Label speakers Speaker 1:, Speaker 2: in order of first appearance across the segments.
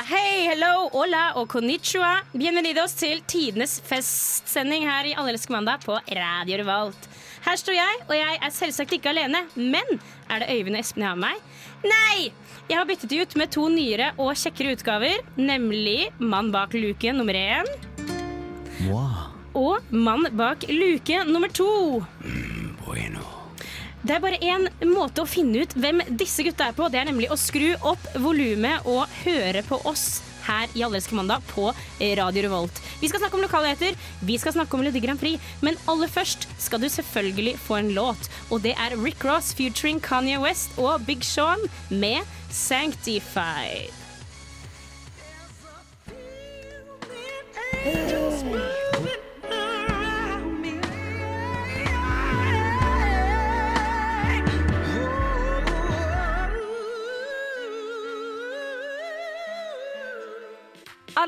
Speaker 1: Hei, hello, hola og konnichiwa. Bienvenidos til tidenes festsending her i Allelske mandag på Radio Revolt. Her står jeg, og jeg er selvsagt ikke alene. Men er det Øyvind og Espen jeg har med meg? Nei! Jeg har byttet de ut med to nyere og kjekkere utgaver, nemlig Mann bak luke nummer én og Mann bak luke nummer to. Det er bare én måte å finne ut hvem disse gutta er på. Det er nemlig å skru opp volumet og høre på oss her i Allerske mandag på Radio Revolt. Vi skal snakke om lokalheter, vi skal snakke om Melodi Grand Prix, men aller først skal du selvfølgelig få en låt. Og det er Rick Ross featuring Kanye West og Big Sean med Sanctified.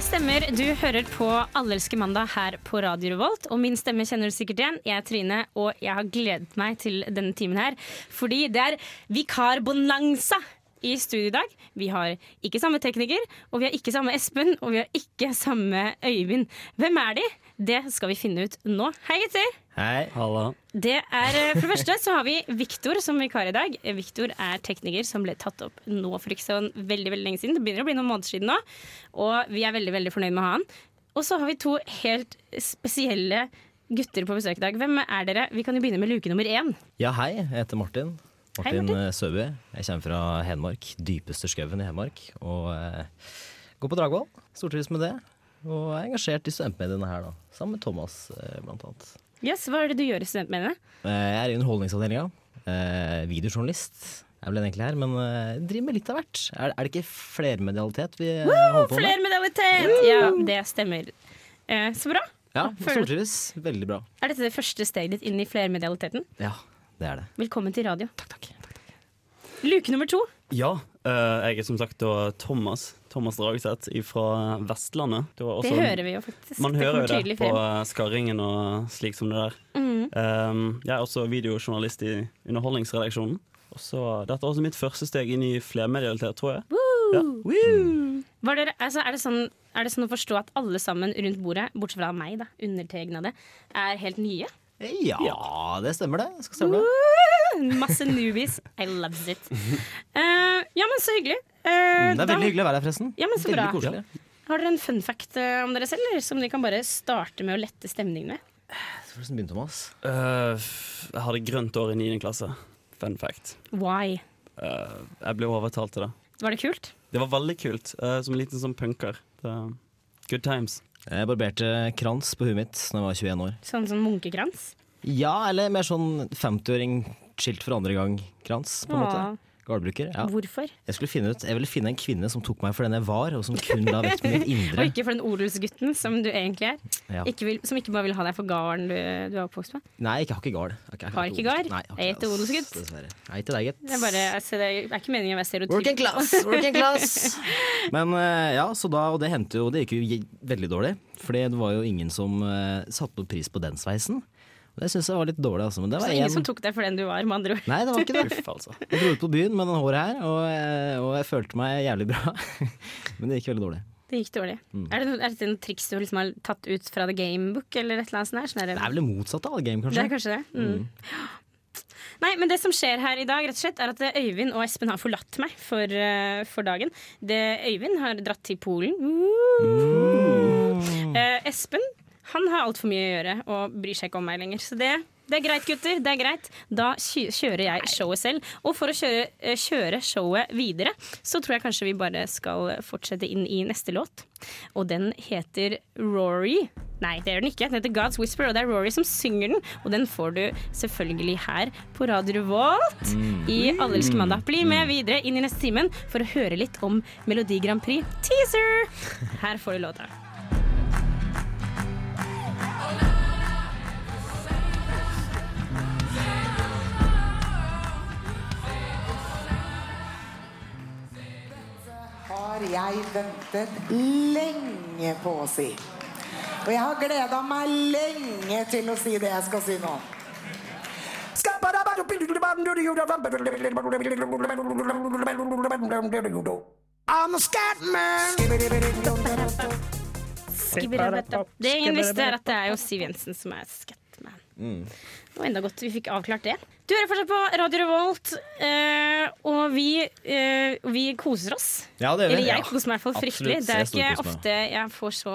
Speaker 1: Det stemmer. Du hører på Allelske mandag her på Radio Revolt. Og min stemme kjenner du sikkert igjen. Jeg er Trine, og jeg har gledet meg til denne timen her. Fordi det er vikarbonanza i studio i dag. Vi har ikke samme tekniker, og vi har ikke samme Espen, og vi har ikke samme Øyvind. Hvem er de? Det skal vi finne ut nå. Hei, gutter!
Speaker 2: Hei. Hallo.
Speaker 1: Det er, eh, for det første så har vi Viktor som vikar i dag. Viktor er tekniker som ble tatt opp nå for ikke så veldig veldig lenge siden. Det begynner å bli noen måneder siden nå, og vi er veldig veldig fornøyd med å ha han. Og så har vi to helt spesielle gutter på besøk i dag. Hvem er dere? Vi kan jo begynne med luke nummer én.
Speaker 2: Ja, hei. Jeg heter Martin.
Speaker 1: Hei,
Speaker 2: Martin
Speaker 1: Martin.
Speaker 2: eh, Søby. Jeg kommer fra Hedmark. Dypeste skauen i Hedmark. Og eh, går på Dragvoll. Stortrives med det. Og er engasjert i studentmediene her, da. Sammen med Thomas, eh, blant annet.
Speaker 1: Yes, Hva er det du gjør i studentmediene?
Speaker 2: Eh, jeg er i Underholdningsavdelinga. Eh, videojournalist. Jeg er vel egentlig her, men uh, driver med litt av hvert. Er, er det ikke flermedialitet vi Woo, holder på med?
Speaker 1: Flermedialitet! Ja, det stemmer. Eh, så bra.
Speaker 2: Ja, stortrives. Veldig bra.
Speaker 1: Er dette det første steget ditt inn i flermedialiteten?
Speaker 2: Ja, det er det.
Speaker 1: Velkommen til radio.
Speaker 2: Takk, takk. takk.
Speaker 1: Luke nummer to.
Speaker 3: Ja, eh, jeg er som sagt da Thomas Thomas Dragseth fra Vestlandet. Det, var
Speaker 1: Det hører vi jo faktisk.
Speaker 3: Man
Speaker 1: det
Speaker 3: hører jo det på
Speaker 1: frem.
Speaker 3: eh, skarringen og slik som det der.
Speaker 1: Mm.
Speaker 3: Um, jeg er også videojournalist i Underholdningsredaksjonen. Og så, Dette er også mitt første steg inn i flermedialitet, tror jeg. Ja. Woo!
Speaker 1: Var dere, altså, er, det sånn, er det sånn å forstå at alle sammen rundt bordet, bortsett fra meg, da, undertegnede, er helt nye?
Speaker 2: Ja, det stemmer det. Skal stemme det.
Speaker 1: Masse newbies. I loves it. Eh, ja, men så hyggelig. Eh,
Speaker 2: Mm, Det er
Speaker 1: da-
Speaker 2: veldig hyggelig å være her, forresten.
Speaker 1: Ja, men så
Speaker 2: veldig
Speaker 1: bra.
Speaker 2: koselig.
Speaker 1: Har dere en fun fact eh, om dere selv, eller som dere kan bare starte med å lette stemningen med?
Speaker 2: Hvordan begynte, Thomas?
Speaker 3: Eh, f- jeg hadde grønt år i 9. klasse. Fun fact.
Speaker 1: Why?
Speaker 3: Eh, jeg ble overtalt til det.
Speaker 1: Var det kult?
Speaker 3: Det var veldig kult. eh, som en liten sånn punker. Det, good times.
Speaker 2: Jeg barberte krans på huet mitt da jeg var 21 år.
Speaker 1: Sånn som munkekrans?
Speaker 2: Ja, eller mer sånn 50-åring skilt for andre gang-krans, på en måte. Gårdbruker. Ja.
Speaker 1: Hvorfor?
Speaker 2: Jeg skulle finne ut Jeg ville finne en kvinne som tok meg for den jeg var, og som kun la vekt på mitt
Speaker 1: Og ikke for den odelsgutten som du egentlig er.
Speaker 2: Ja.
Speaker 1: Ikke vil, som ikke bare vil ha deg for gården du, du er oppvokst med.
Speaker 2: Nei, jeg har ikke gard. Jeg
Speaker 1: Har ikke gard?
Speaker 2: Nei, jeg
Speaker 1: heter odelsgutt.
Speaker 2: Dessverre. Nei, til deg, gitt.
Speaker 1: Det er, bare, altså, det er ikke meningen å være stereotyp.
Speaker 2: Working class, working class. Men eh, ja, så da, og det hendte jo, det gikk jo veldig dårlig. Fordi det var jo ingen som uh, satte noe pris på den sveisen. Det syns jeg var litt dårlig, altså. Men det
Speaker 1: Så
Speaker 2: var
Speaker 1: ingen
Speaker 2: en-
Speaker 1: som tok deg for den du var, med andre ord.
Speaker 2: Nei, det var ikke det.
Speaker 3: Uff, altså.
Speaker 2: Jeg dro ut på byen med den håret her, og, eh, og jeg følte meg jævlig bra. Men det gikk veldig dårlig.
Speaker 1: Det gikk dårlig.
Speaker 2: Mm.
Speaker 1: Er, det noe, er dette noen triks du liksom har tatt ut fra The Gamebook, eller et eller annet sånt? her? Sånn
Speaker 2: Det er vel det motsatte av game, kanskje.
Speaker 1: Det er kanskje det. Mm. Nei, men det som skjer her i dag, rett og slett, er at eh, Øyvind og Espen har forlatt meg for, uh, for dagen. Det, Øyvind har dratt til Polen.
Speaker 2: Mm.
Speaker 1: Uh. Espen han har altfor mye å gjøre og bryr seg ikke om meg lenger. Så det det er greit, gutter. det er greit Da kjører jeg showet selv. Og for å kjøre, eh, kjøre showet videre, så tror jeg kanskje vi bare skal fortsette inn i neste låt. Og den heter Rory. Nei, det gjør den ikke. Den heter God's Whisper, og det er Rory som synger den. Og den får du selvfølgelig her på Radio Revolt i Allelske mandag. Bli med videre inn i neste timen for å høre litt om Melodi Grand Prix teaser. Her får du låta.
Speaker 4: Har jeg ventet lenge på å si. Og jeg har gleda meg lenge til å si det jeg skal si nå. I'm a scatman.
Speaker 1: Det ingen visste, er at det er jo Siv Jensen som er Scatman. Det var enda godt vi fikk avklart det. Du hører fortsatt på Radio Revolt, eh, og vi, eh, vi koser oss.
Speaker 2: Ja, det gjør vi.
Speaker 1: Eller jeg koser meg i hvert fall fryktelig. Det er ikke ofte jeg får så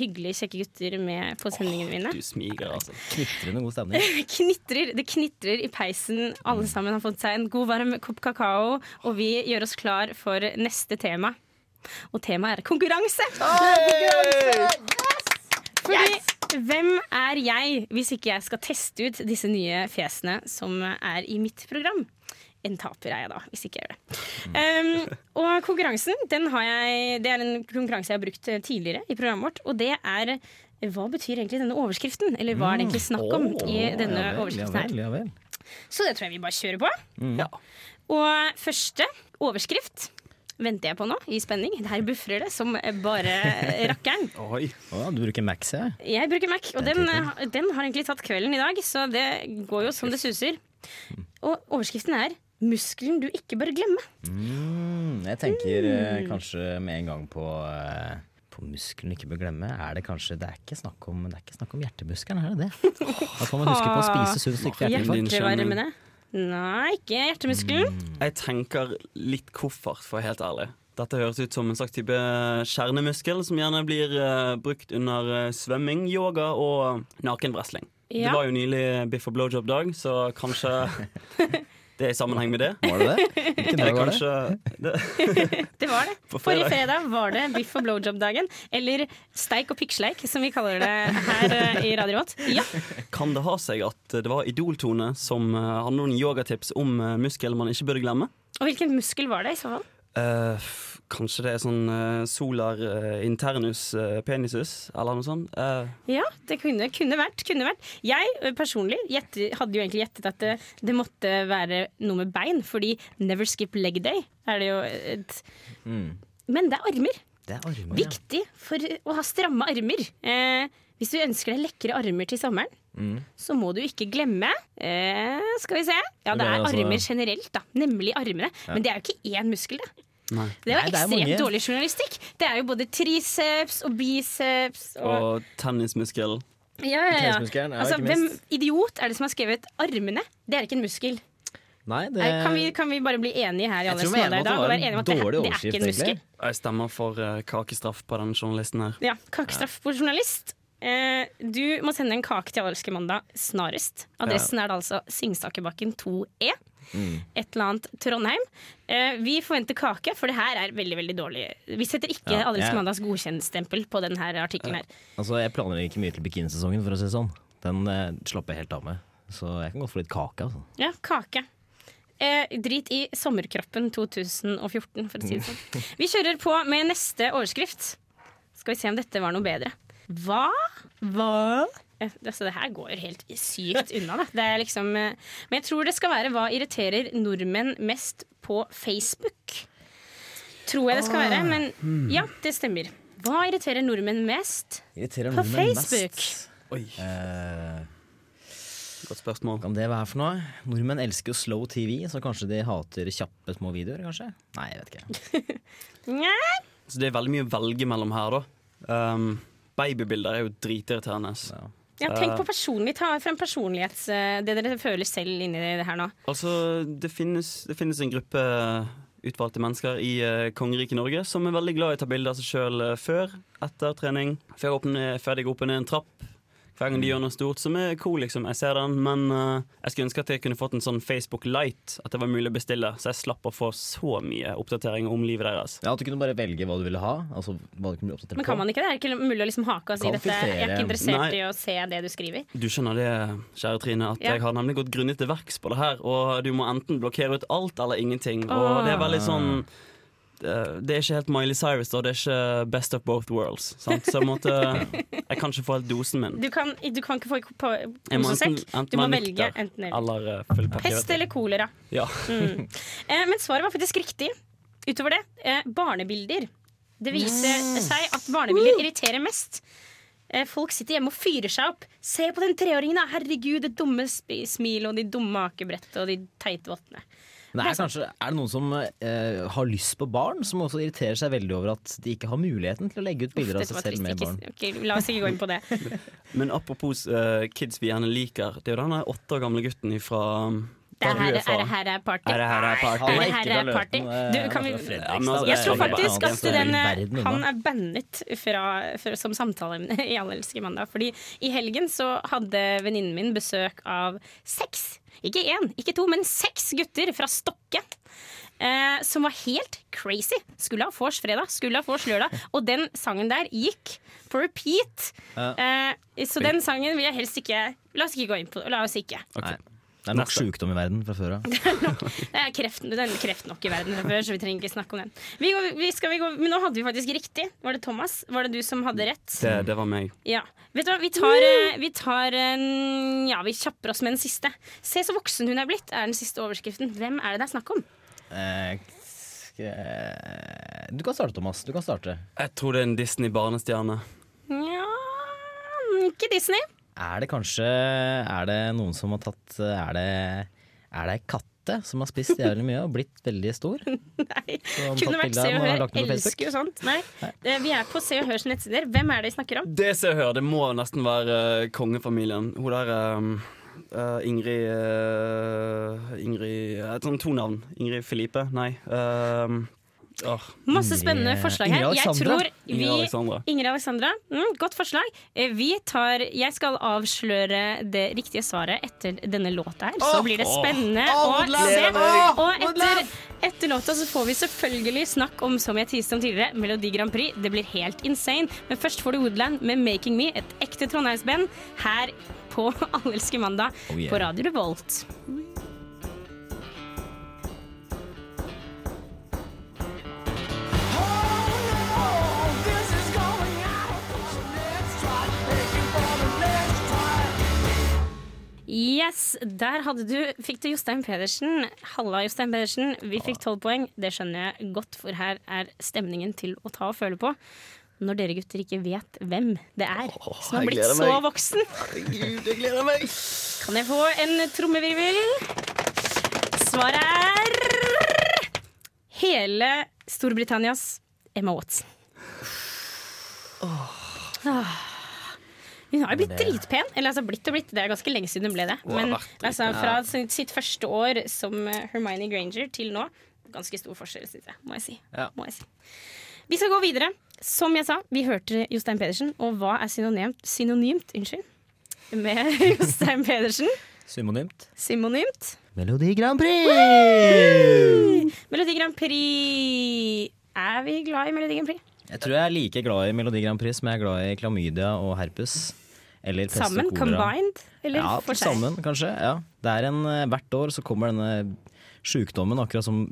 Speaker 1: hyggelige, kjekke gutter med på sendingene mine.
Speaker 3: Du smiger, altså.
Speaker 2: Knitrende god stemning.
Speaker 1: knitrer, det knitrer i peisen. Alle sammen har fått seg en god varm kopp kakao, og vi gjør oss klar for neste tema. Og temaet er konkurranse. Konkurranse Yes Fordi hvem er jeg hvis ikke jeg skal teste ut disse nye fjesene som er i mitt program? En taper er jeg da, hvis ikke jeg gjør det. Um, og konkurransen, den har jeg, det er en konkurranse jeg har brukt tidligere i programmet vårt, og det er hva betyr egentlig denne overskriften? Eller hva er det egentlig snakk om i denne
Speaker 2: Ja vel,
Speaker 1: overskriften her?
Speaker 2: vel, ja vel.
Speaker 1: Så det tror jeg vi bare kjører på.
Speaker 3: Ja.
Speaker 1: Og første overskrift venter jeg på nå, i spenning. Her bufrer det som bare rakkeren.
Speaker 3: Oi.
Speaker 2: Oh, du bruker Mac, ser
Speaker 1: Jeg Jeg bruker Mac, og den, den har egentlig tatt kvelden i dag, så det går jo som det suser. Og overskriften er 'Muskelen du ikke bør glemme'.
Speaker 2: Mm, jeg tenker mm. kanskje med en gang på eh, på muskelen ikke bør glemme. Er det kanskje Det er ikke snakk om, det er ikke snakk om hjertemuskelen, er det det? Da kan man huske på å spise sunt stykke
Speaker 1: Hjertevarmene. Nei, ikke hjertemuskelen.
Speaker 3: Jeg tenker litt koffert, for å være helt ærlig. Dette høres ut som en slags type kjernemuskel som gjerne blir uh, brukt under eh, svømming, yoga og nakenwrestling. Det var jo nylig biff og blowjob-dag, så kanskje det er i sammenheng med det.
Speaker 2: Var det det? Hvilken dag var det?
Speaker 3: kanskje det,
Speaker 1: Det var det. Forrige
Speaker 3: fredag.
Speaker 1: fredag var det biff og blowjob-dagen. Eller steik og pikksleik, som vi kaller det her eh, i Radio Rått. Ja.
Speaker 3: Kan det ha seg at det var Idol-Tone som eh, hadde noen yogatips om eh, muskel man ikke burde glemme?
Speaker 1: Og hvilken muskel var det i så fall?
Speaker 3: Eh, f- kanskje det er sånn uh, solar uh, internus uh, penisus, eller noe sånt. Eh,
Speaker 1: Ja, det kunne, kunne vært. Kunne vært. Jeg personlig gjette, hadde jo egentlig gjettet at det, det måtte være noe med bein, fordi never skip leg day er det jo et
Speaker 2: Mm.
Speaker 1: Men det er armer.
Speaker 2: Det er armer, ja.
Speaker 1: Viktig for å ha stramme armer. Eh, hvis du ønsker deg lekre armer til sommeren,
Speaker 2: Mm.
Speaker 1: så må du ikke glemme eh, Skal vi se. Ja, det er
Speaker 2: altså-
Speaker 1: armer generelt, da. Nemlig armene. Men det er jo ikke én muskel, det.
Speaker 3: Nei.
Speaker 1: Det er jo
Speaker 2: Nei, det er
Speaker 1: ekstremt
Speaker 2: mange.
Speaker 1: dårlig journalistikk. Det er jo både triceps og biceps og
Speaker 3: Og tennismuskel.
Speaker 1: Ja, ja, ja.
Speaker 2: Tennismuskelen,
Speaker 1: Altså,
Speaker 2: ikke
Speaker 1: hvem
Speaker 2: minst.
Speaker 1: idiot er det som har skrevet armene? Det er ikke en muskel.
Speaker 2: Nei, det
Speaker 1: Nei, kan, vi, kan vi bare bli enige her i
Speaker 2: Jeg
Speaker 1: alle
Speaker 2: tror vi er enige
Speaker 1: i dag?
Speaker 2: om
Speaker 1: Og
Speaker 2: at
Speaker 1: være
Speaker 2: det
Speaker 1: enige om
Speaker 2: var
Speaker 1: at det,
Speaker 2: en dårlig
Speaker 1: det er ikke en
Speaker 2: overskrift,
Speaker 1: muskel.
Speaker 2: egentlig.
Speaker 3: Jeg stemmer for eh, kakestraff på den journalisten her.
Speaker 1: Ja, Kakestraff på journalist. Eh, du må sende en kake til Allerske mandag snarest. Adressen er da altså Singsakerbakken 2E.
Speaker 2: Mm.
Speaker 1: Et eller annet Trondheim. Eh, vi forventer kake, for det her er veldig veldig dårlig. Vi setter ikke
Speaker 2: Ja,
Speaker 1: Allerske
Speaker 2: jeg-
Speaker 1: mandags godkjentstempel på denne artikkelen her.
Speaker 2: Altså, jeg planlegger ikke mye til bikinisesongen, for å si det sånn. Den eh, slapper jeg helt av med. Så jeg kan godt få litt kake, altså.
Speaker 1: Ja, kake. Eh, drit i sommerkroppen 2014, for å si det sånn. Vi kjører på med neste overskrift. Skal vi se om dette var noe bedre. Hva? Hva? Eh, altså, det her går helt sykt unna, da. Det er liksom, eh, men jeg tror det skal være hva irriterer nordmenn mest på Facebook. Tror jeg det skal være, men ja, det stemmer. Hva irriterer nordmenn mest?
Speaker 2: Irriterer
Speaker 1: På
Speaker 2: nordmenn
Speaker 1: Facebook.
Speaker 2: mest.
Speaker 3: Oi,
Speaker 2: Eh,
Speaker 3: godt spørsmål.
Speaker 2: kan det være for noe? Nordmenn elsker jo slow TV, så kanskje de hater kjappe små videoer, kanskje? Nei, jeg vet ikke.
Speaker 3: Så det er veldig mye å velge mellom her, da. Um, babybilder er jo dritirriterende.
Speaker 2: Ja.
Speaker 1: Ja, tenk på personlig, ta frem personlighets... eh, Det dere føler selv inni det her nå.
Speaker 3: Altså, det finnes, det finnes en gruppe utvalgte mennesker i uh, kongeriket Norge som er veldig glad i å ta bilde av seg sjøl før, etter trening, før, åpne, før de går opp en trapp, Hver gang de gjør noe stort som er cool, liksom. Jeg ser den, men uh, jeg skulle ønske at jeg kunne fått en sånn Facebook Light. At det var mulig å bestille, så jeg slapp å få så mye oppdateringer om livet deres.
Speaker 2: Ja, At du kunne bare velge hva du ville ha. Altså hva du kunne bli
Speaker 1: Men kan man ikke det? Er det ikke mulig å liksom hake og si dette? Jeg er ikke interessert
Speaker 3: Nei.
Speaker 1: i å se det du skriver.
Speaker 3: Du skjønner det, kjære Trine, at
Speaker 1: Ja.
Speaker 3: jeg har nemlig gått grundig til verks på det her. Og du må enten blokkere ut alt eller ingenting. Og
Speaker 1: Åh.
Speaker 3: det er veldig sånn det er ikke helt Miley Cyrus, og det er ikke best of both worlds. Sant? Så jeg, måtte, jeg kan ikke få helt dosen min.
Speaker 1: Du kan, du kan ikke få på
Speaker 3: posesekk.
Speaker 1: Du må velge enten eller.
Speaker 3: eller uh.
Speaker 1: Pest eller kolera.
Speaker 3: Ja.
Speaker 1: Mm. Eh, men svaret var faktisk riktig. Utover det, eh, barnebilder. Det viser seg at barnebilder irriterer mest. Eh, Folk sitter hjemme og fyrer seg opp. Se på den treåringen, da! Herregud, det dumme smilet og de dumme akebrettet og de teite vottene.
Speaker 2: Er, kanskje, er det noen som eh, har lyst på barn, som også irriterer seg veldig over at de ikke har muligheten til å legge ut bilder av seg selv med barn?
Speaker 1: Okay, la oss ikke gå inn på det.
Speaker 3: Men apropos uh, kids vi gjerne liker. Det er jo denne åtte år gamle gutten fra
Speaker 1: Det er her, er det her er party.
Speaker 3: Er det her er party?
Speaker 1: Er det her er party?
Speaker 2: Eh,
Speaker 1: Du, kan vi,
Speaker 3: men altså,
Speaker 1: jeg tror faktisk at den,
Speaker 2: er
Speaker 1: han er bannet fra, fra, som samtaleemne i Allelske mandag. Fordi i helgen så hadde venninnen min besøk av seks, ikke én, ikke to, men seks gutter fra Stokke. Eh, som var helt crazy. Skulle ha vors fredag, skulle ha vors lørdag. Og den sangen der gikk på repeat. Eh, så den sangen vil jeg helst ikke La oss ikke gå inn på La oss ikke.
Speaker 2: Nei. Det er nok sjukdom i verden fra før av.
Speaker 1: Det er kreft, det er kreft nok i verden fra før, så vi trenger ikke snakke om den. Vi går, vi skal vi går, men nå hadde vi faktisk riktig. Var det Thomas? Var det du som hadde rett?
Speaker 3: Det, det var meg.
Speaker 1: Ja. Vet du hva, vi tar, eh, vi tar Ja, vi kjapper oss med den siste. Se så voksen hun er blitt, er den siste overskriften. Hvem er det det er snakk om?
Speaker 2: Eh, Du kan starte, Thomas. Du kan starte.
Speaker 3: Jeg tror det er en Disney-barnestjerne.
Speaker 1: Ja Ikke Disney.
Speaker 2: Er det kanskje Er det noen som har tatt Er det, er det ei katte som har spist jævlig mye og blitt veldig stor?
Speaker 1: Nei.
Speaker 2: Som
Speaker 1: Kunne vært Se og Hør. Elsker jo sånt. Nei. Nei. Vi er på Se og Hørs nettsider. Hvem er det vi snakker om?
Speaker 3: Det Se og Hør. det må nesten være eh, kongefamilien. Hun der um, Uh, Ingrid uh, Ingrid uh, to navn. Ingrid Felipe, Nei. Um, åh,
Speaker 1: Masse spennende forslag her.
Speaker 2: Inger
Speaker 1: Jeg
Speaker 2: Alexandra.
Speaker 1: tror vi
Speaker 3: Ingrid Alexandra.
Speaker 1: Ingrid Alexandra. Mm, godt forslag. Eh, Vi tar Jeg skal avsløre det riktige svaret etter denne låta her. Så blir det spennende å se. Og etter, etter låta så får vi selvfølgelig snakk om, som jeg tiste om tidligere, Melodi Grand Prix. Det blir helt insane. Men først får du Woodland med 'Making Me', et ekte trondheimsband, her på Allelske mandag
Speaker 2: Oh, yeah.
Speaker 1: på Radio Revolt. Yes, der du, fikk du Jostein Pedersen. Halla, Jostein Pedersen. Vi fikk tolv poeng. Det skjønner jeg godt, for her er stemningen til å ta og føle på. Når dere gutter ikke vet hvem det er som har blitt så
Speaker 3: meg.
Speaker 1: voksen.
Speaker 3: Herregud, jeg gleder meg!
Speaker 1: Kan jeg få en trommevirvel? Svaret er hele Storbritannias Emma Watson. Ah. Hun har jo blitt dritpen. Eller altså blitt og blitt, det er ganske lenge siden hun ble det. Men altså, fra sitt første år som eh, Hermione Granger til nå, ganske stor forskjell, syns jeg. Må jeg si.
Speaker 2: Ja.
Speaker 1: Må jeg si. Vi skal gå videre. Som jeg sa, vi hørte Jostein Pedersen. Og hva er synonymt, synonymt unnskyld, med Jostein Pedersen?
Speaker 2: Synonymt.
Speaker 1: Synonymt.
Speaker 2: Melodi Grand Prix!
Speaker 1: Melodi Grand Prix. Er vi glad i Melodi Grand Prix?
Speaker 2: Jeg tror jeg er like glad i Melodi Grand Prix som jeg er glad i klamydia og herpes. Eller
Speaker 1: Sammen? Combined? Eller
Speaker 2: ja,
Speaker 1: for seg?
Speaker 2: sammen, kanskje. Ja. Det er en, eh, hvert år så kommer denne sjukdommen akkurat som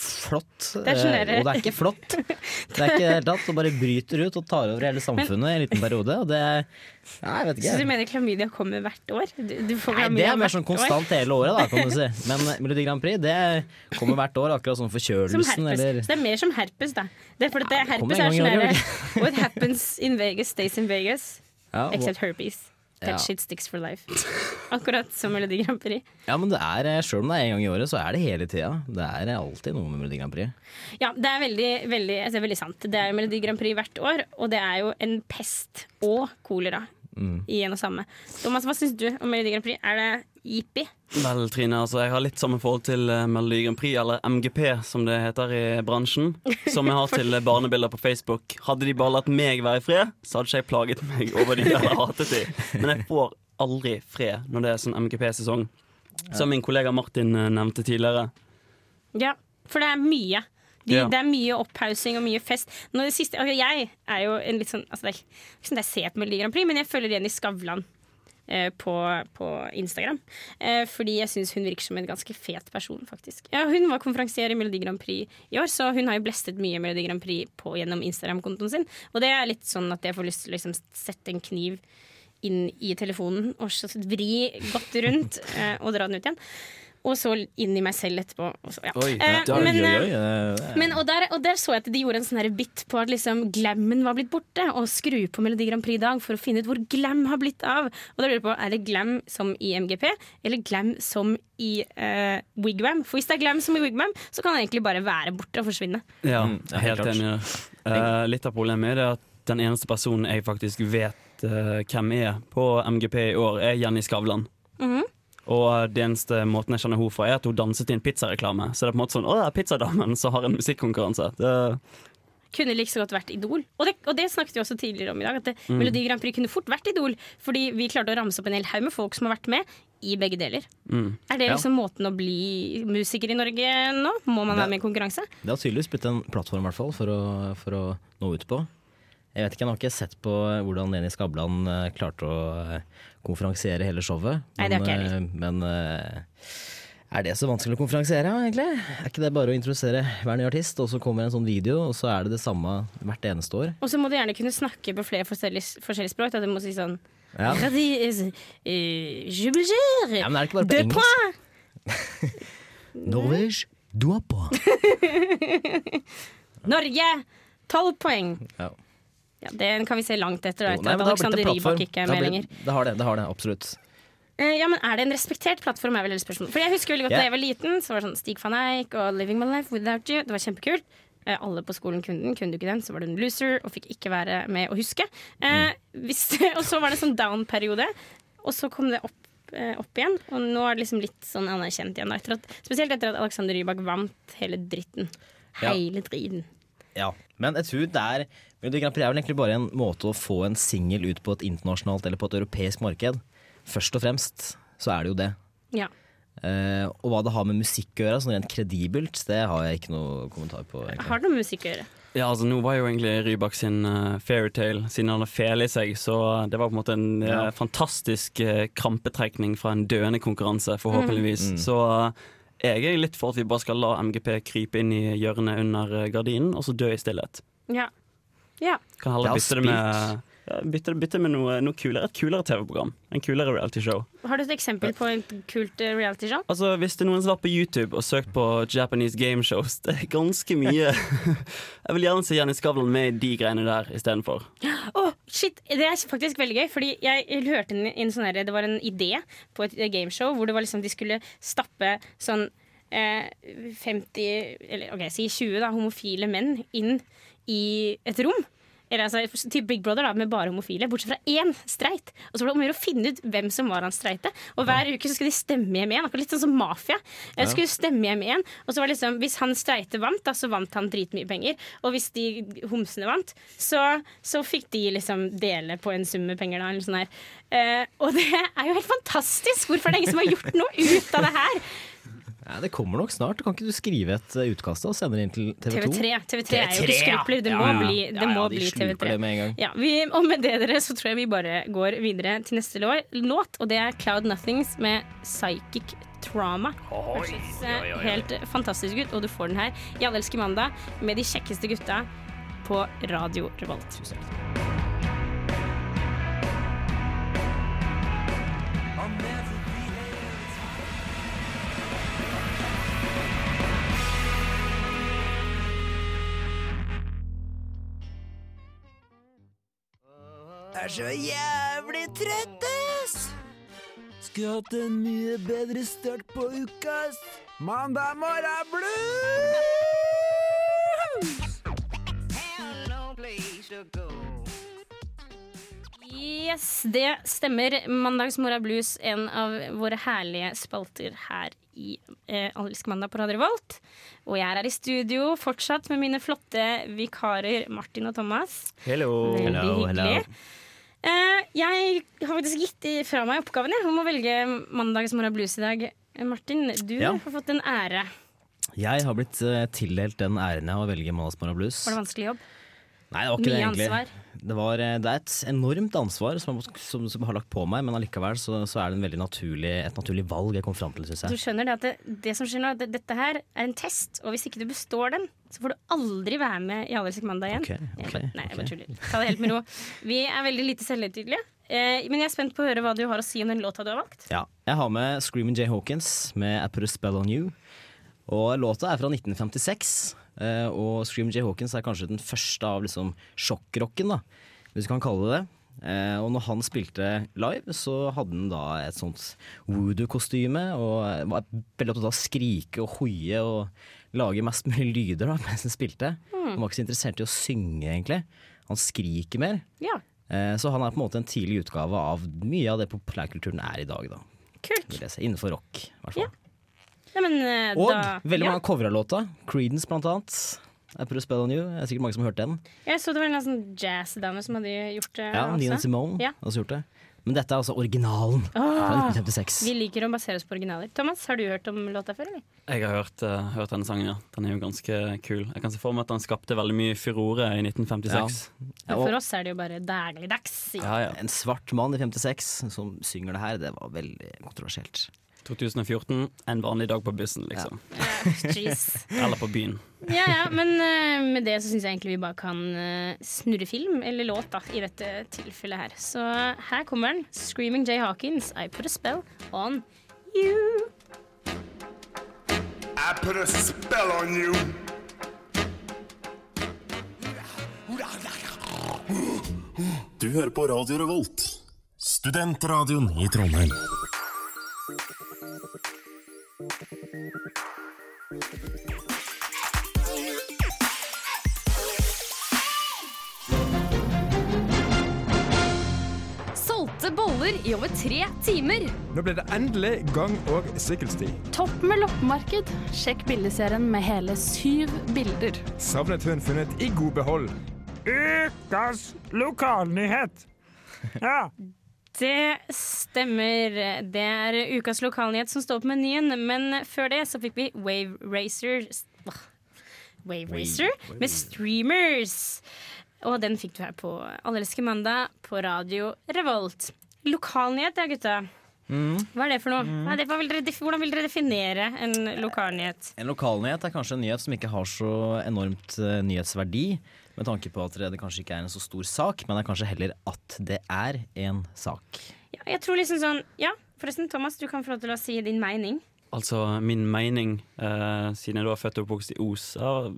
Speaker 2: flott.
Speaker 1: Det
Speaker 2: eh, og det er ikke flott. Det er ikke helt tatt. Det bare bryter ut og tar over hele samfunnet i en liten periode. Og det Nei, jeg vet
Speaker 1: Så du mener klamydia kommer hvert år? Du, du får
Speaker 2: Nei, det er mer
Speaker 1: sånn
Speaker 2: sånn
Speaker 1: år.
Speaker 2: konstant hele året, da, kan du si. Men eh, Melodi Grand Prix det kommer hvert år, akkurat sånn
Speaker 1: Som
Speaker 2: forkjølelsen eller
Speaker 1: Så det er mer som herpes, da. Det er fordi ja,
Speaker 2: det
Speaker 1: herpes er sånn derre What happens in Vegas stays in Vegas.
Speaker 2: ja,
Speaker 1: Except herpes. That
Speaker 2: Ja.
Speaker 1: shit sticks for life. Akkurat som Melodi Grand Prix.
Speaker 2: ja, men det er, eh, selv om det er en gang i året, så er det hele tida. Det er eh, alltid noe med Melodi Grand Prix.
Speaker 1: Ja, det er veldig, veldig, altså, veldig sant. Det er Melodi Grand Prix hvert år, og det er jo en pest og kolera
Speaker 2: Mm.
Speaker 1: i en og samme. Thomas, hva syns du om Melodi Grand Prix? Er det Jippi.
Speaker 3: Vel, Trine, altså jeg har litt samme forhold til eh, Melodi Grand Prix, eller MGP som det heter i bransjen, som jeg har til eh, barnebilder på Facebook. Hadde de bare latt meg være i fred, så hadde ikke jeg plaget meg over de eller hatet de. Men jeg får aldri fred når det er sånn MGP-sesong. Som min kollega Martin eh, nevnte tidligere.
Speaker 1: Ja, for det er mye. De,
Speaker 3: Ja.
Speaker 1: Det er mye opphaussing og mye fest. Siste, altså, jeg er jo en litt sånn altså, Det er ikke sånn at jeg ser på Melodi Grand Prix, men jeg følger igjen i Skavlan. Eh, På, på Instagram. Eh, fordi jeg syns hun virker som en ganske fet person, faktisk. Ja, hun var konferansier i Melodi Grand Prix i år, så hun har jo blestet mye Melodi Grand Prix på, gjennom Instagram-kontoen sin. Og det er litt sånn at jeg får lyst til å liksom, sette en kniv inn i telefonen og så vri godt rundt eh, og dra den ut igjen. Og så inn i meg selv etterpå. Og så, ja.
Speaker 3: Oi,
Speaker 1: Eh, men, eh,
Speaker 2: oi, oi,
Speaker 1: men, og, der, og der så jeg at de gjorde en sånn bit på at liksom glammen var blitt borte. Og skru på Melodi Grand Prix i dag for å finne ut hvor glam har blitt av. Og da lurer jeg på, Er det glam som i MGP, eller glam som i eh, Wigwam? For hvis det er glam som i Wigwam, så kan det egentlig bare være borte og forsvinne.
Speaker 3: Ja,
Speaker 2: Mm,
Speaker 3: jeg er helt enig Uh. Eh, litt av problemet er det at den eneste personen jeg faktisk vet uh, hvem er på MGP i år, er Jenny Skavlan.
Speaker 1: Mhm.
Speaker 3: Og det eneste måten jeg kjenner henne fra, er at hun danset i en pizzareklame. Så det er på en måte sånn Å, det er pizzadamen som har en musikkonkurranse. Det,
Speaker 1: Kunne like så godt vært Idol. Og det, og det snakket vi også tidligere om i dag. At det, Melodi Grand Prix kunne fort vært Idol. Fordi vi klarte å ramse opp en hel haug med folk som har vært med i begge deler.
Speaker 3: mm.
Speaker 1: Er det
Speaker 2: Ja.
Speaker 1: liksom måten å bli musiker i Norge nå? Må man
Speaker 2: Det-
Speaker 1: være med i konkurranse?
Speaker 2: Det har tydeligvis blitt en plattform i hvert fall, for, å, for å nå ut på. Jeg vet ikke, jeg har ikke sett på hvordan Leni Skavlan eh, klarte å eh, konferansiere hele showet.
Speaker 1: Nei, det har ikke jeg
Speaker 2: eh, Men er det så vanskelig å konferansiere, egentlig? Er ikke det bare å introdusere hver ny artist, og så kommer en sånn video, og så er det det samme hvert eneste år?
Speaker 1: Og så må du gjerne kunne snakke på flere forskjellige, forskjellige språk. Da du må si sånn
Speaker 2: Ja.
Speaker 1: «Radis, eh, Je belger,
Speaker 2: Ja, men er det ikke bare på engelsk? Norvège, du er på.
Speaker 1: Norge, tolv poeng.
Speaker 2: Ja.
Speaker 1: Ja, det kan vi se langt etter, da,
Speaker 2: Jo, nei,
Speaker 1: at Alexander. Rybak ikke er med lenger.
Speaker 2: Det har det, det har det, absolutt.
Speaker 1: Eh, ja, men Er det en respektert plattform, er vel spørsmålet. For jeg husker veldig godt
Speaker 2: yeah.
Speaker 1: Da jeg var liten, så var det sånn Stig van Eyck og Living My Life Without You. Det var kjempekult. Eh, alle på skolen kunne den. Kunne du ikke den, så var du en loser og fikk ikke være med å huske. Mm. hvis, og så var det sånn down-periode, og så kom det opp, eh, opp igjen. Og nå er det liksom litt sånn anerkjent igjen. Etter at, spesielt etter at Alexander Rybak vant hele dritten. Hele driten.
Speaker 2: Ja, men jeg tror det er Melodi Grand Prix er vel egentlig bare en måte å få en singel ut på et internasjonalt eller på et europeisk marked. Først og fremst så er det jo det.
Speaker 1: Ja.
Speaker 2: Uh, og hva det har med musikk å gjøre, sånn rent kredibelt, det har jeg ikke noe kommentar på. egentlig.
Speaker 1: Har det noe med musikk å gjøre?
Speaker 3: Ja, altså Nå var jo egentlig Rybak sin uh, fairytale, siden han har fele i seg, så det var på en måte en
Speaker 2: ja.
Speaker 3: uh, fantastisk uh, krampetrekning fra en døende konkurranse, forhåpentligvis.
Speaker 2: Mm.
Speaker 3: Så eh, jeg er litt for at vi bare skal la MGP krype inn i hjørnet under eh, gardinen, og så dø i stillhet.
Speaker 1: Ja. Ja.
Speaker 3: Kan heller bytte det med, ja, bytte, bytte med noe, noe kulere, et kulere TV-program. En kulere reality-show.
Speaker 1: Har du et eksempel på et kult eh, realityshow?
Speaker 3: Altså, Hvis det er noen som har vært på YouTube og søkt på Japanese game shows, det er ganske mye Jeg vil gjerne se Jenny Skavlan med i de greiene der istedenfor.
Speaker 1: Oh, shit, Det er faktisk veldig gøy. Fordi jeg hørte en, en sånn her, Det var en idé på et gameshow hvor det var liksom de skulle stappe sånn eh, 50 Eller ok, si 20 da, homofile menn inn i et rom. Eller altså, til Big Brother da, med bare homofile, bortsett fra én streit. Og så var det om å finne ut hvem som var han streite. Og hver uke så skulle de stemme hjem igjen. Akkurat litt sånn som mafia. Ja. skulle stemme hjem igjen Og så var det liksom, Hvis han streite vant, da, så vant han dritmye penger. Og hvis de homsene vant, så, så fikk de liksom dele på en sum med penger. Da, eller sånn her. Eh, og det er jo helt fantastisk! Hvorfor er det ingen som har gjort noe ut av det her?
Speaker 2: Ja, det kommer nok snart. Kan ikke du skrive et eh, utkast og sende det inn til TV 2?
Speaker 1: TV3. TV3 er jo ikke skrupler. Det må
Speaker 2: Ja, ja.
Speaker 1: bli, det må
Speaker 2: de
Speaker 1: bli TV3.
Speaker 2: det med en
Speaker 1: vi, og med det dere så tror jeg vi bare går videre til neste låt, og det er Cloud Nothings med Psychic Trauma. Hørtes eh, helt fantastisk ut, og du får den her Alle elsker mandag med de kjekkeste gutta på Radio Revolt.
Speaker 5: Er så jævlig trøtt, ass! Skulle hatt en mye bedre start på uka, ass. Mandag morgen blues!
Speaker 1: Yes, det stemmer. Mandagsmorra blues, en av våre herlige spalter her i eh, Allelske mandag på Radio Revolt. Og jeg er her i studio fortsatt med mine flotte vikarer Martin og Thomas.
Speaker 3: Hello.
Speaker 1: Veldig
Speaker 2: Hello,
Speaker 1: hyggelig.
Speaker 2: hello.
Speaker 1: Eh, jeg har faktisk gitt fra meg oppgaven jeg, om å velge Mandagsmorra blues i dag. Eh, Martin, du
Speaker 2: Ja.
Speaker 1: har fått en ære.
Speaker 2: Jeg har blitt eh, tildelt den æren av å velge Mandagsmorgen blues.
Speaker 1: Var det vanskelig jobb?
Speaker 2: Nei, det var ikke det egentlig.
Speaker 1: ansvar?
Speaker 2: Det, var, eh, det er et enormt ansvar som, som, som har lagt på meg, men allikevel så, så er det naturlig, et naturlig valg jeg kom fram til, syns
Speaker 1: Du skjønner det at det, det som skjer nå, det, dette her er en test, og hvis ikke du består den, så får du aldri være med i Allersk mandag igjen.
Speaker 2: Okay, okay,
Speaker 1: Jeg Nei, jeg bare tuller. Ta det helt med ro. Vi er veldig lite selvhøytidelige, eh, men jeg er spent på å høre hva du har å si om den låta du har valgt.
Speaker 2: Ja. Jeg har med Screaming Jay Hawkins med I Put A Spell On You. Og låta er fra 1956, eh, og Scream J. Hawkins er kanskje den første av liksom sjokkrocken, da, hvis du kan kalle det det. Eh, og når han spilte live, så hadde han da et sånt woodoo-kostyme og var veldig opptatt av å skrike og hoie og lage mest mulig lyder da, mens han spilte. Han var ikke så interessert i å synge, egentlig. Han skriker mer.
Speaker 1: Ja,
Speaker 2: Eh, Så han er på en måte en tidlig utgave av mye av det populærkulturen er i dag, da.
Speaker 1: kult.
Speaker 2: Innenfor rock, i hvert fall.
Speaker 1: Nei, men, uh,
Speaker 2: Og
Speaker 1: da,
Speaker 2: veldig
Speaker 1: ja.
Speaker 2: mange covra låta. Creedence blant annet. Jeg Put å Spell On You. Det er sikkert mange som har hørt den.
Speaker 1: Jeg så det var en sånn jazzdame som hadde gjort det.
Speaker 2: Ja, Nina. Simone
Speaker 1: Ja.
Speaker 2: har også gjort det. Men dette er altså originalen fra 1956.
Speaker 1: Vi liker å basere oss på originaler. Thomas, har du hørt om låta før, eller?
Speaker 3: Jeg har hørt, uh, hørt denne sangen, ja. Den er jo ganske kul. Jeg kan se for meg at den skapte veldig mye furore i 1956.
Speaker 2: Ja,
Speaker 1: Ja,
Speaker 2: og
Speaker 1: For oss er det jo bare dagligdags.
Speaker 3: Ja, ja.
Speaker 2: en svart mann i 56 som synger det her, det var veldig kontroversielt.
Speaker 3: 2014, en vanlig dag på bussen, liksom.
Speaker 1: Ja.
Speaker 3: Eller på byen.
Speaker 1: Ja, ja, men uh, med det så syns jeg egentlig vi bare kan uh, snurre film, eller låt, da, i dette tilfellet her. Så her kommer den. 'Screaming Jay Hawkins', 'I Put A Spell On You'.
Speaker 6: I put a spell on you.
Speaker 7: Du hører på Radio Revolt, studentradioen i Trondheim.
Speaker 8: Solgte boller i over tre timer.
Speaker 9: Nå ble det endelig gang- og sykkelsti.
Speaker 8: Topp med loppemarked. Sjekk bildeserien med hele syv bilder.
Speaker 9: Savnet hun funnet i god behold. Ukas lokalnyhet! Ja.
Speaker 1: Det stemmer. Det er ukas lokalnyhet som står på menyen, men før det så fikk vi Wave Racer Wave Racer med Streamers. Og den fikk du her på Allelske mandag på Radio Revolt. Lokalnyhet, ja, gutta. Hva er det for noe? Hva er det, hvordan vil dere definere en lokalnyhet?
Speaker 2: En lokalnyhet er kanskje en nyhet som ikke har så enormt eh, nyhetsverdi, med tanke på at det kanskje ikke er en så stor sak, men det er kanskje heller at det er en sak.
Speaker 1: Ja, jeg tror liksom sånn Ja, forresten, Thomas, du kan få lov til å si din mening.
Speaker 3: Altså, min mening, eh, siden jeg da er født og oppvokst i Os, er,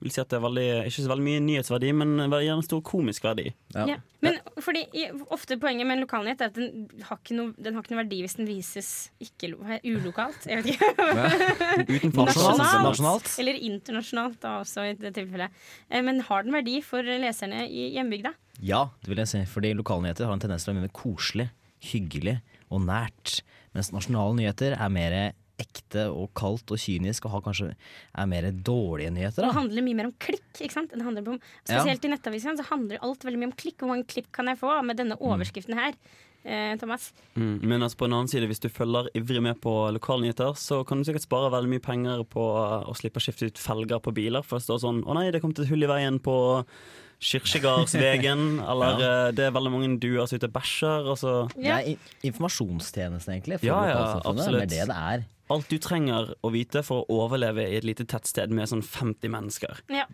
Speaker 3: vil si at det er veldig, ikke så veldig mye nyhetsverdi, men gjerne stor komisk verdi.
Speaker 1: Ja. Men fordi ofte poenget med en lokalnyhet er at den har ikke noe, den har ikke noe verdi hvis den vises ikke ulokalt. Jeg vet ikke.
Speaker 2: Utenfor
Speaker 1: Nasjonalt.
Speaker 2: nasjonalt.
Speaker 1: Eller internasjonalt, da også i det tilfellet. Eh, Men har den verdi for leserne i hjembygda?
Speaker 2: Ja, det vil jeg si. Fordi lokalnyheter har en tendens til å være mer koselig, hyggelig og nært. Mens nasjonale nyheter er mer ekte og kaldt og kynisk og har kanskje er mer dårlige nyheter.
Speaker 1: Det handler mye mer om klikk. ikke sant? Om,
Speaker 2: Ja.
Speaker 1: spesielt i Nettavisen så handler alt veldig mye om klikk. Hvor mange klipp kan jeg få med denne overskriften her? Eh, Thomas?
Speaker 3: Mm. Men altså på en annen side, hvis du følger ivrig med på lokalnyheter, så kan du sikkert spare veldig mye penger på uh, å slippe å skifte ut felger på biler. For det står sånn 'Å nei, det kom til et hull i veien på Kirkegardsvegen', eller uh, 'Det er veldig mange duer som ute og bæsjer', Altså. Ja.
Speaker 2: Det er informasjonstjenesten, egentlig. For
Speaker 3: Ja, ja, absolutt.
Speaker 2: Det er det det er.
Speaker 3: Alt du trenger å vite for å overleve i et lite tettsted med sånn 50 mennesker.
Speaker 1: Ja.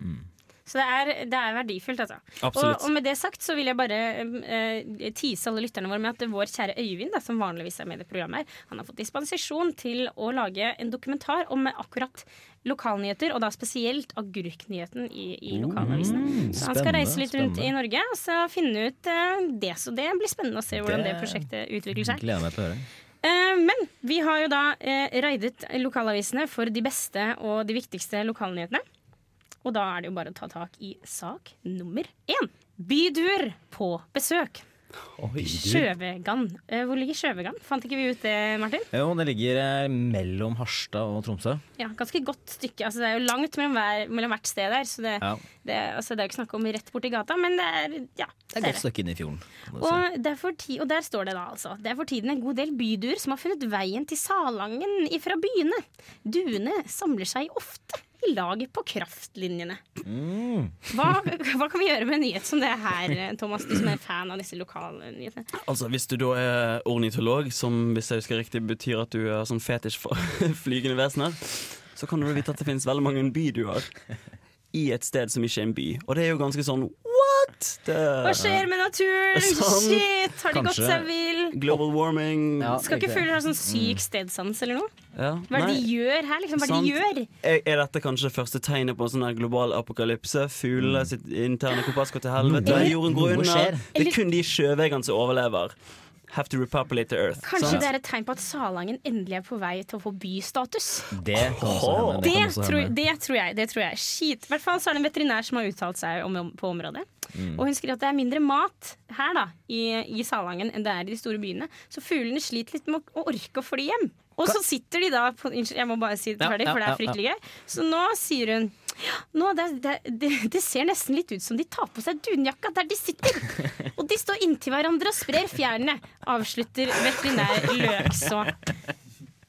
Speaker 1: Så det er, det er verdifullt, altså. Og, og med det sagt så vil jeg bare eh, tease alle lytterne våre med at vår kjære Øyvind, da, som vanligvis er med i det programmet, her, han har fått dispensasjon til å lage en dokumentar om akkurat lokalnyheter, og da spesielt agurknyheten i, i lokalavisene. Så han skal reise litt rundt i. Norge og så finne ut uh, det. Så det blir spennende å se hvordan det,
Speaker 2: Det-
Speaker 1: prosjektet utvikler seg.
Speaker 2: Gleder meg til å høre.
Speaker 1: Eh, men vi har jo da eh, raidet lokalavisene for de beste og de viktigste lokalnyhetene. Og da er det jo bare å ta tak i sak nummer én. Byduer på besøk. Sjøvegan. Eh, Hvor ligger Sjøvegan? Fant ikke vi ut det, Martin?
Speaker 2: Jo, det ligger eh, mellom Harstad og Tromsø.
Speaker 1: Ja, Ganske godt stykke. Altså, det er jo langt mellom, hver, mellom hvert sted der. Så det,
Speaker 2: Ja.
Speaker 1: det, altså, det er jo ikke snakk om rett borti gata, men det er ja,
Speaker 2: Det er et godt stykke inn i fjorden.
Speaker 1: Og, ti og der står det da altså Det er for tiden en god del byduer som har funnet veien til Salangen ifra byene. Duene samler seg ofte i lag på kraftlinjene.
Speaker 2: Mm.
Speaker 1: Hva, hva kan vi gjøre med en nyhet som det her, Thomas, du som er fan av disse lokale nyhetene?
Speaker 3: Altså Hvis du da er ornitolog, som hvis jeg husker riktig betyr at du er sånn fetisj for flygende vesener, så kan du vite at det finnes veldig mange byduer i et sted som ikke er en by. Og det er jo ganske sånn what?! Det,
Speaker 1: Hva skjer med naturen?
Speaker 3: Sånn.
Speaker 1: Shit, har de gått seg vill?
Speaker 3: Global warming.
Speaker 1: Skal ikke fugler ha sånn syk stedsans eller noe?
Speaker 3: Ja.
Speaker 1: Hva er det de gjør her, liksom? Hva er de gjør?
Speaker 3: Er, er dette kanskje første tegnet på en sånn global apokalypse? Fuglene sitt interne kompass går til helvete, jorden går under. Det er kun de sjøvegene som overlever. Have to repopulate the earth.
Speaker 1: Kanskje
Speaker 3: sånn?
Speaker 1: det er et tegn på at Salangen endelig er på vei til å få bystatus?
Speaker 2: Det.
Speaker 1: Det,
Speaker 2: Det
Speaker 1: tror, det tror jeg. Det tror jeg. Skit. I hvert fall så er det en veterinær som har uttalt seg om, om, på området.
Speaker 2: Mm.
Speaker 1: Og hun skriver at det er mindre mat her da, i, i Salangen enn det er i de store byene. Så fuglene sliter litt med å, å orke å fly hjem. Og så sitter de da på, Unnskyld, jeg må bare si det ferdig,
Speaker 2: ja,
Speaker 1: for det er fryktelig gøy. Så nå sier hun nå, det, det, det, ser nesten litt ut som de tar på seg dunjakka der de sitter. Og de står inntil hverandre og sprer fjærene, avslutter veterinær Løkså.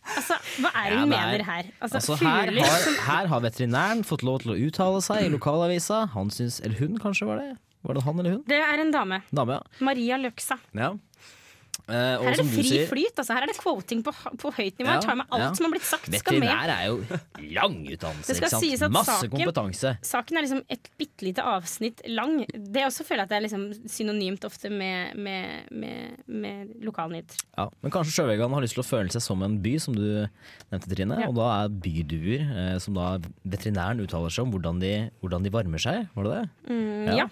Speaker 1: Altså, hva er det hun
Speaker 2: er-
Speaker 1: mener her? Altså,
Speaker 2: Altså, her, har, her har veterinæren fått lov til å uttale seg i lokalavisa. Han syns Eller hun, kanskje, var det? Var det han eller hun?
Speaker 1: Det er en dame.
Speaker 2: Dame, ja.
Speaker 1: Maria Løksa.
Speaker 2: ja. Eh,
Speaker 1: Her er det fri
Speaker 2: sier,
Speaker 1: flyt. Altså. Her er det quoting på, på høyt nivå.
Speaker 2: Ja,
Speaker 1: Jeg tar med alt
Speaker 2: ja.
Speaker 1: som har blitt sagt. Skal med.
Speaker 2: Veterinær er jo lang utdannelse,
Speaker 1: Det skal
Speaker 2: ikke sant?
Speaker 1: sies at
Speaker 2: Masse
Speaker 1: saken-
Speaker 2: kompetanse.
Speaker 1: Saken er liksom et bitte lite avsnitt lang. Det også føler jeg at det er liksom synonymt ofte med, med, med, med lokalnytt.
Speaker 2: Ja, men kanskje sjøvegan har lyst til å føle seg som en by, som du nevnte, Trine.
Speaker 1: Ja.
Speaker 2: Og da er byduer, eh, som da veterinæren uttaler seg om hvordan de, hvordan de varmer seg. Var det det?
Speaker 1: Mm, ja.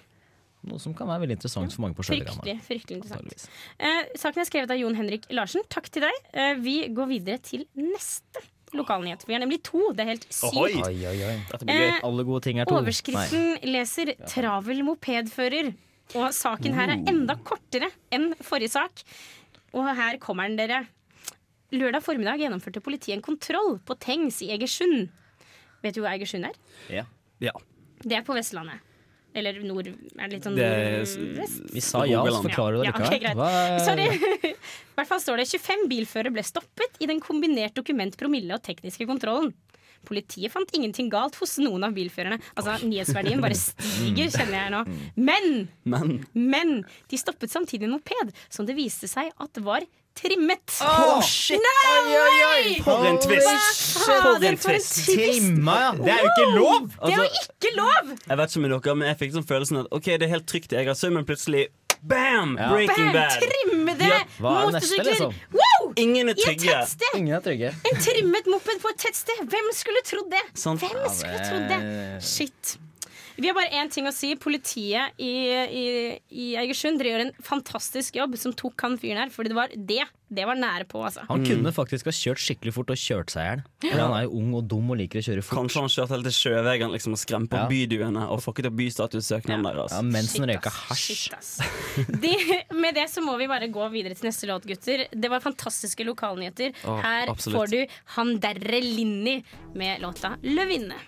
Speaker 2: Noe som kan være veldig interessant for mange på sjøveggene.
Speaker 1: Fryktelig, fryktelig interessant. Eh, saken er skrevet av Jon Henrik Larsen. Takk til deg. Eh, vi går videre til neste lokalnyhet. Vi har nemlig to. Det er helt sykt.
Speaker 2: Oi, oi, oi.
Speaker 3: Dette
Speaker 1: blir gøy. Eh,
Speaker 2: Alle gode ting er to.
Speaker 1: Overskriften leser 'travel mopedfører'. Og saken her er enda kortere enn forrige sak. Og her kommer den, dere. Lørdag formiddag gjennomførte politiet en kontroll på Tengs i Egersund. Vet du hvor Egersund er?
Speaker 2: Ja.
Speaker 3: Ja.
Speaker 1: Det er på Vestlandet. Eller nord... Er litt sånn nordvest?
Speaker 2: Vi sa ja, så forklarer du det
Speaker 1: Ja,
Speaker 2: likevel.
Speaker 1: ok, greit.
Speaker 2: Hva-
Speaker 1: Sorry. I hvert fall står det 25 bilførere ble stoppet i den kombinert dokument, promille og tekniske kontrollen. Politiet fant ingenting galt hos noen av bilførerne. Altså, Nyhetsverdien bare stiger, kjenner jeg nå. Men,
Speaker 3: Men
Speaker 1: men de stoppet samtidig en moped som det viste seg at var trimmet.
Speaker 3: Oh, shit!
Speaker 1: Nei!
Speaker 3: En oi.
Speaker 1: Hva
Speaker 3: For en twist!
Speaker 1: for en
Speaker 3: twist!
Speaker 2: Trimma, ja! Det er jo ikke lov!
Speaker 1: Det er jo ikke lov!
Speaker 3: Jeg vet ikke med dere, men jeg fikk sånn følelsen at Ok, det er helt trygt i Egersund, men plutselig Bam!
Speaker 2: Ja.
Speaker 3: Breaking
Speaker 1: Bam!
Speaker 3: Bad.
Speaker 1: Trimmede
Speaker 2: Ja, er
Speaker 1: motorsykler.
Speaker 2: liksom?
Speaker 1: Wow!
Speaker 3: Ingen er
Speaker 1: I et
Speaker 3: trygge.
Speaker 1: tettsted!
Speaker 2: Ingen er trygge.
Speaker 1: En trimmet moped på et tettsted! Hvem skulle trodd det?
Speaker 3: Sant.
Speaker 1: Hvem skulle trodd det? Shit. Vi har bare én ting å si. Politiet i, i, i Egersund gjør en fantastisk jobb som tok han fyren her. Fordi det var det. Det var nære på, altså.
Speaker 2: Han kunne faktisk ha kjørt skikkelig fort og kjørt seg i hjel. Ja. Han er jo ung og dum og liker å kjøre fort.
Speaker 3: Kanskje han kjørte helt til sjøveien liksom, og skremte
Speaker 2: Ja.
Speaker 3: byduene og fucket opp bystatussøknaden deres.
Speaker 2: Ja, mens han røyka hasj.
Speaker 1: De, med det så må vi bare gå videre til neste låt, gutter. Det var fantastiske lokalnyheter.
Speaker 3: Oh,
Speaker 1: Her
Speaker 3: absolutt.
Speaker 1: får du Han derre Linni med låta 'Løvinne'.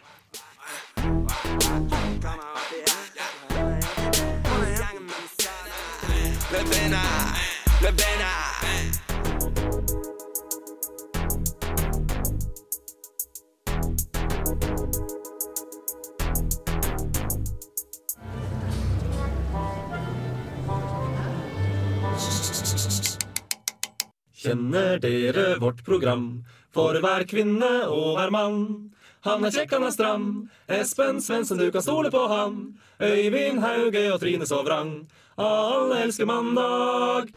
Speaker 10: Kjenner dere vårt program? For hver kvinne og hver mann. Han er kjekk, han er stram. Espen Svendsen, du kan stole på han. Øyvind Hauge og Trine Sovrang. Alle elsker mandag.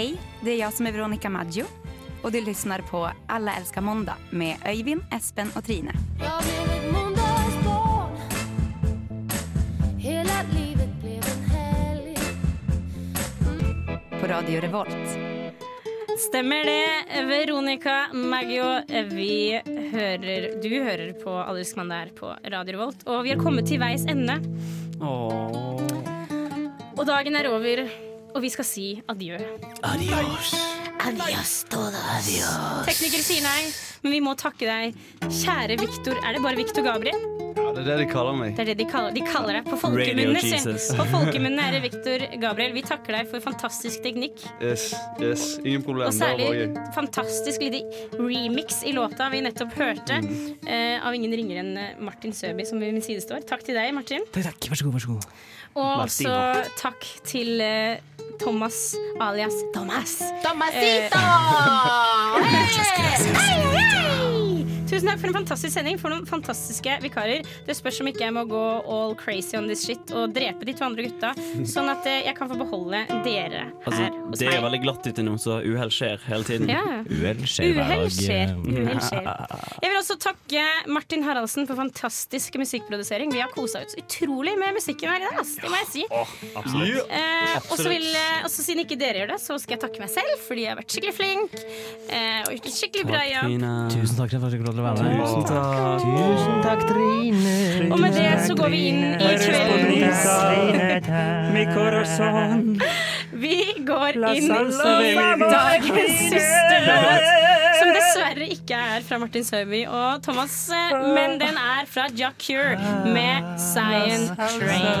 Speaker 11: Hei, det er jeg som er Veronica Maggio Og du lyssnar på Alle elsker måndag med Öyvind, Espen og Trine.
Speaker 12: På
Speaker 11: Radio Revolt.
Speaker 1: Stemmer det, Veronica Maggio. Vi hører Du hører på Allersk Mandag her på Radio Revolt, og vi har kommet til veis ende. Åh. Og dagen er over og vi skal si adjø.
Speaker 5: Adios.
Speaker 1: Adios todos. Tekniker sier nei, men vi må takke deg, kjære Viktor. Er det bare Viktor Gabriel?
Speaker 12: Ja, det er det de kaller meg.
Speaker 1: Det er det de kaller, de kaller deg. På folkemunne På folkemunne er det Viktor Gabriel. Vi takker deg for fantastisk teknikk.
Speaker 12: Yes, yes, ingen problem.
Speaker 1: Og
Speaker 12: Det var bare
Speaker 1: særlig fantastisk lite remix i låta vi nettopp hørte,
Speaker 12: Mm.
Speaker 1: uh, av ingen ringere enn eh, Martin Søby, som ved min side står. Takk til deg, Martin.
Speaker 13: Takk, takk. Vær så god, vær så god.
Speaker 1: Og
Speaker 13: Martin.
Speaker 1: også takk til eh, Thomas alias Thomas.
Speaker 14: Tomasito!
Speaker 1: Tusen takk for en fantastisk sending, for noen fantastiske vikarer. Det spørs om ikke jeg må gå all crazy on this shit og drepe de to andre gutta, sånn at eh, jeg kan få beholde dere
Speaker 3: Altså,
Speaker 1: her meg.
Speaker 3: det er veldig glatt ute nå, så uhell skjer hele tiden.
Speaker 1: Ja.
Speaker 2: Uhell skjer hver dag.
Speaker 1: skjer. skjer. Jeg vil også takke Martin Haraldsen for fantastisk musikkprodusering. Vi har kosa oss utrolig med musikken her i dag. ass. Det må jeg si. Eh, og så vil, eh, også siden ikke dere gjør det, så skal jeg takke meg selv, fordi jeg har vært skikkelig flink. Eh, og gjort en skikkelig bra jobb.
Speaker 2: Tusen takk for at du til å være med.
Speaker 5: Tusen takk.
Speaker 2: Tusen takk, Trine.
Speaker 1: Og med det så går vi inn i
Speaker 9: kvelden.
Speaker 1: Vi går inn i dagens siste låt, som dessverre ikke er fra Martin Søby og Thomas, men den er fra Jack Cure med Cyan Train.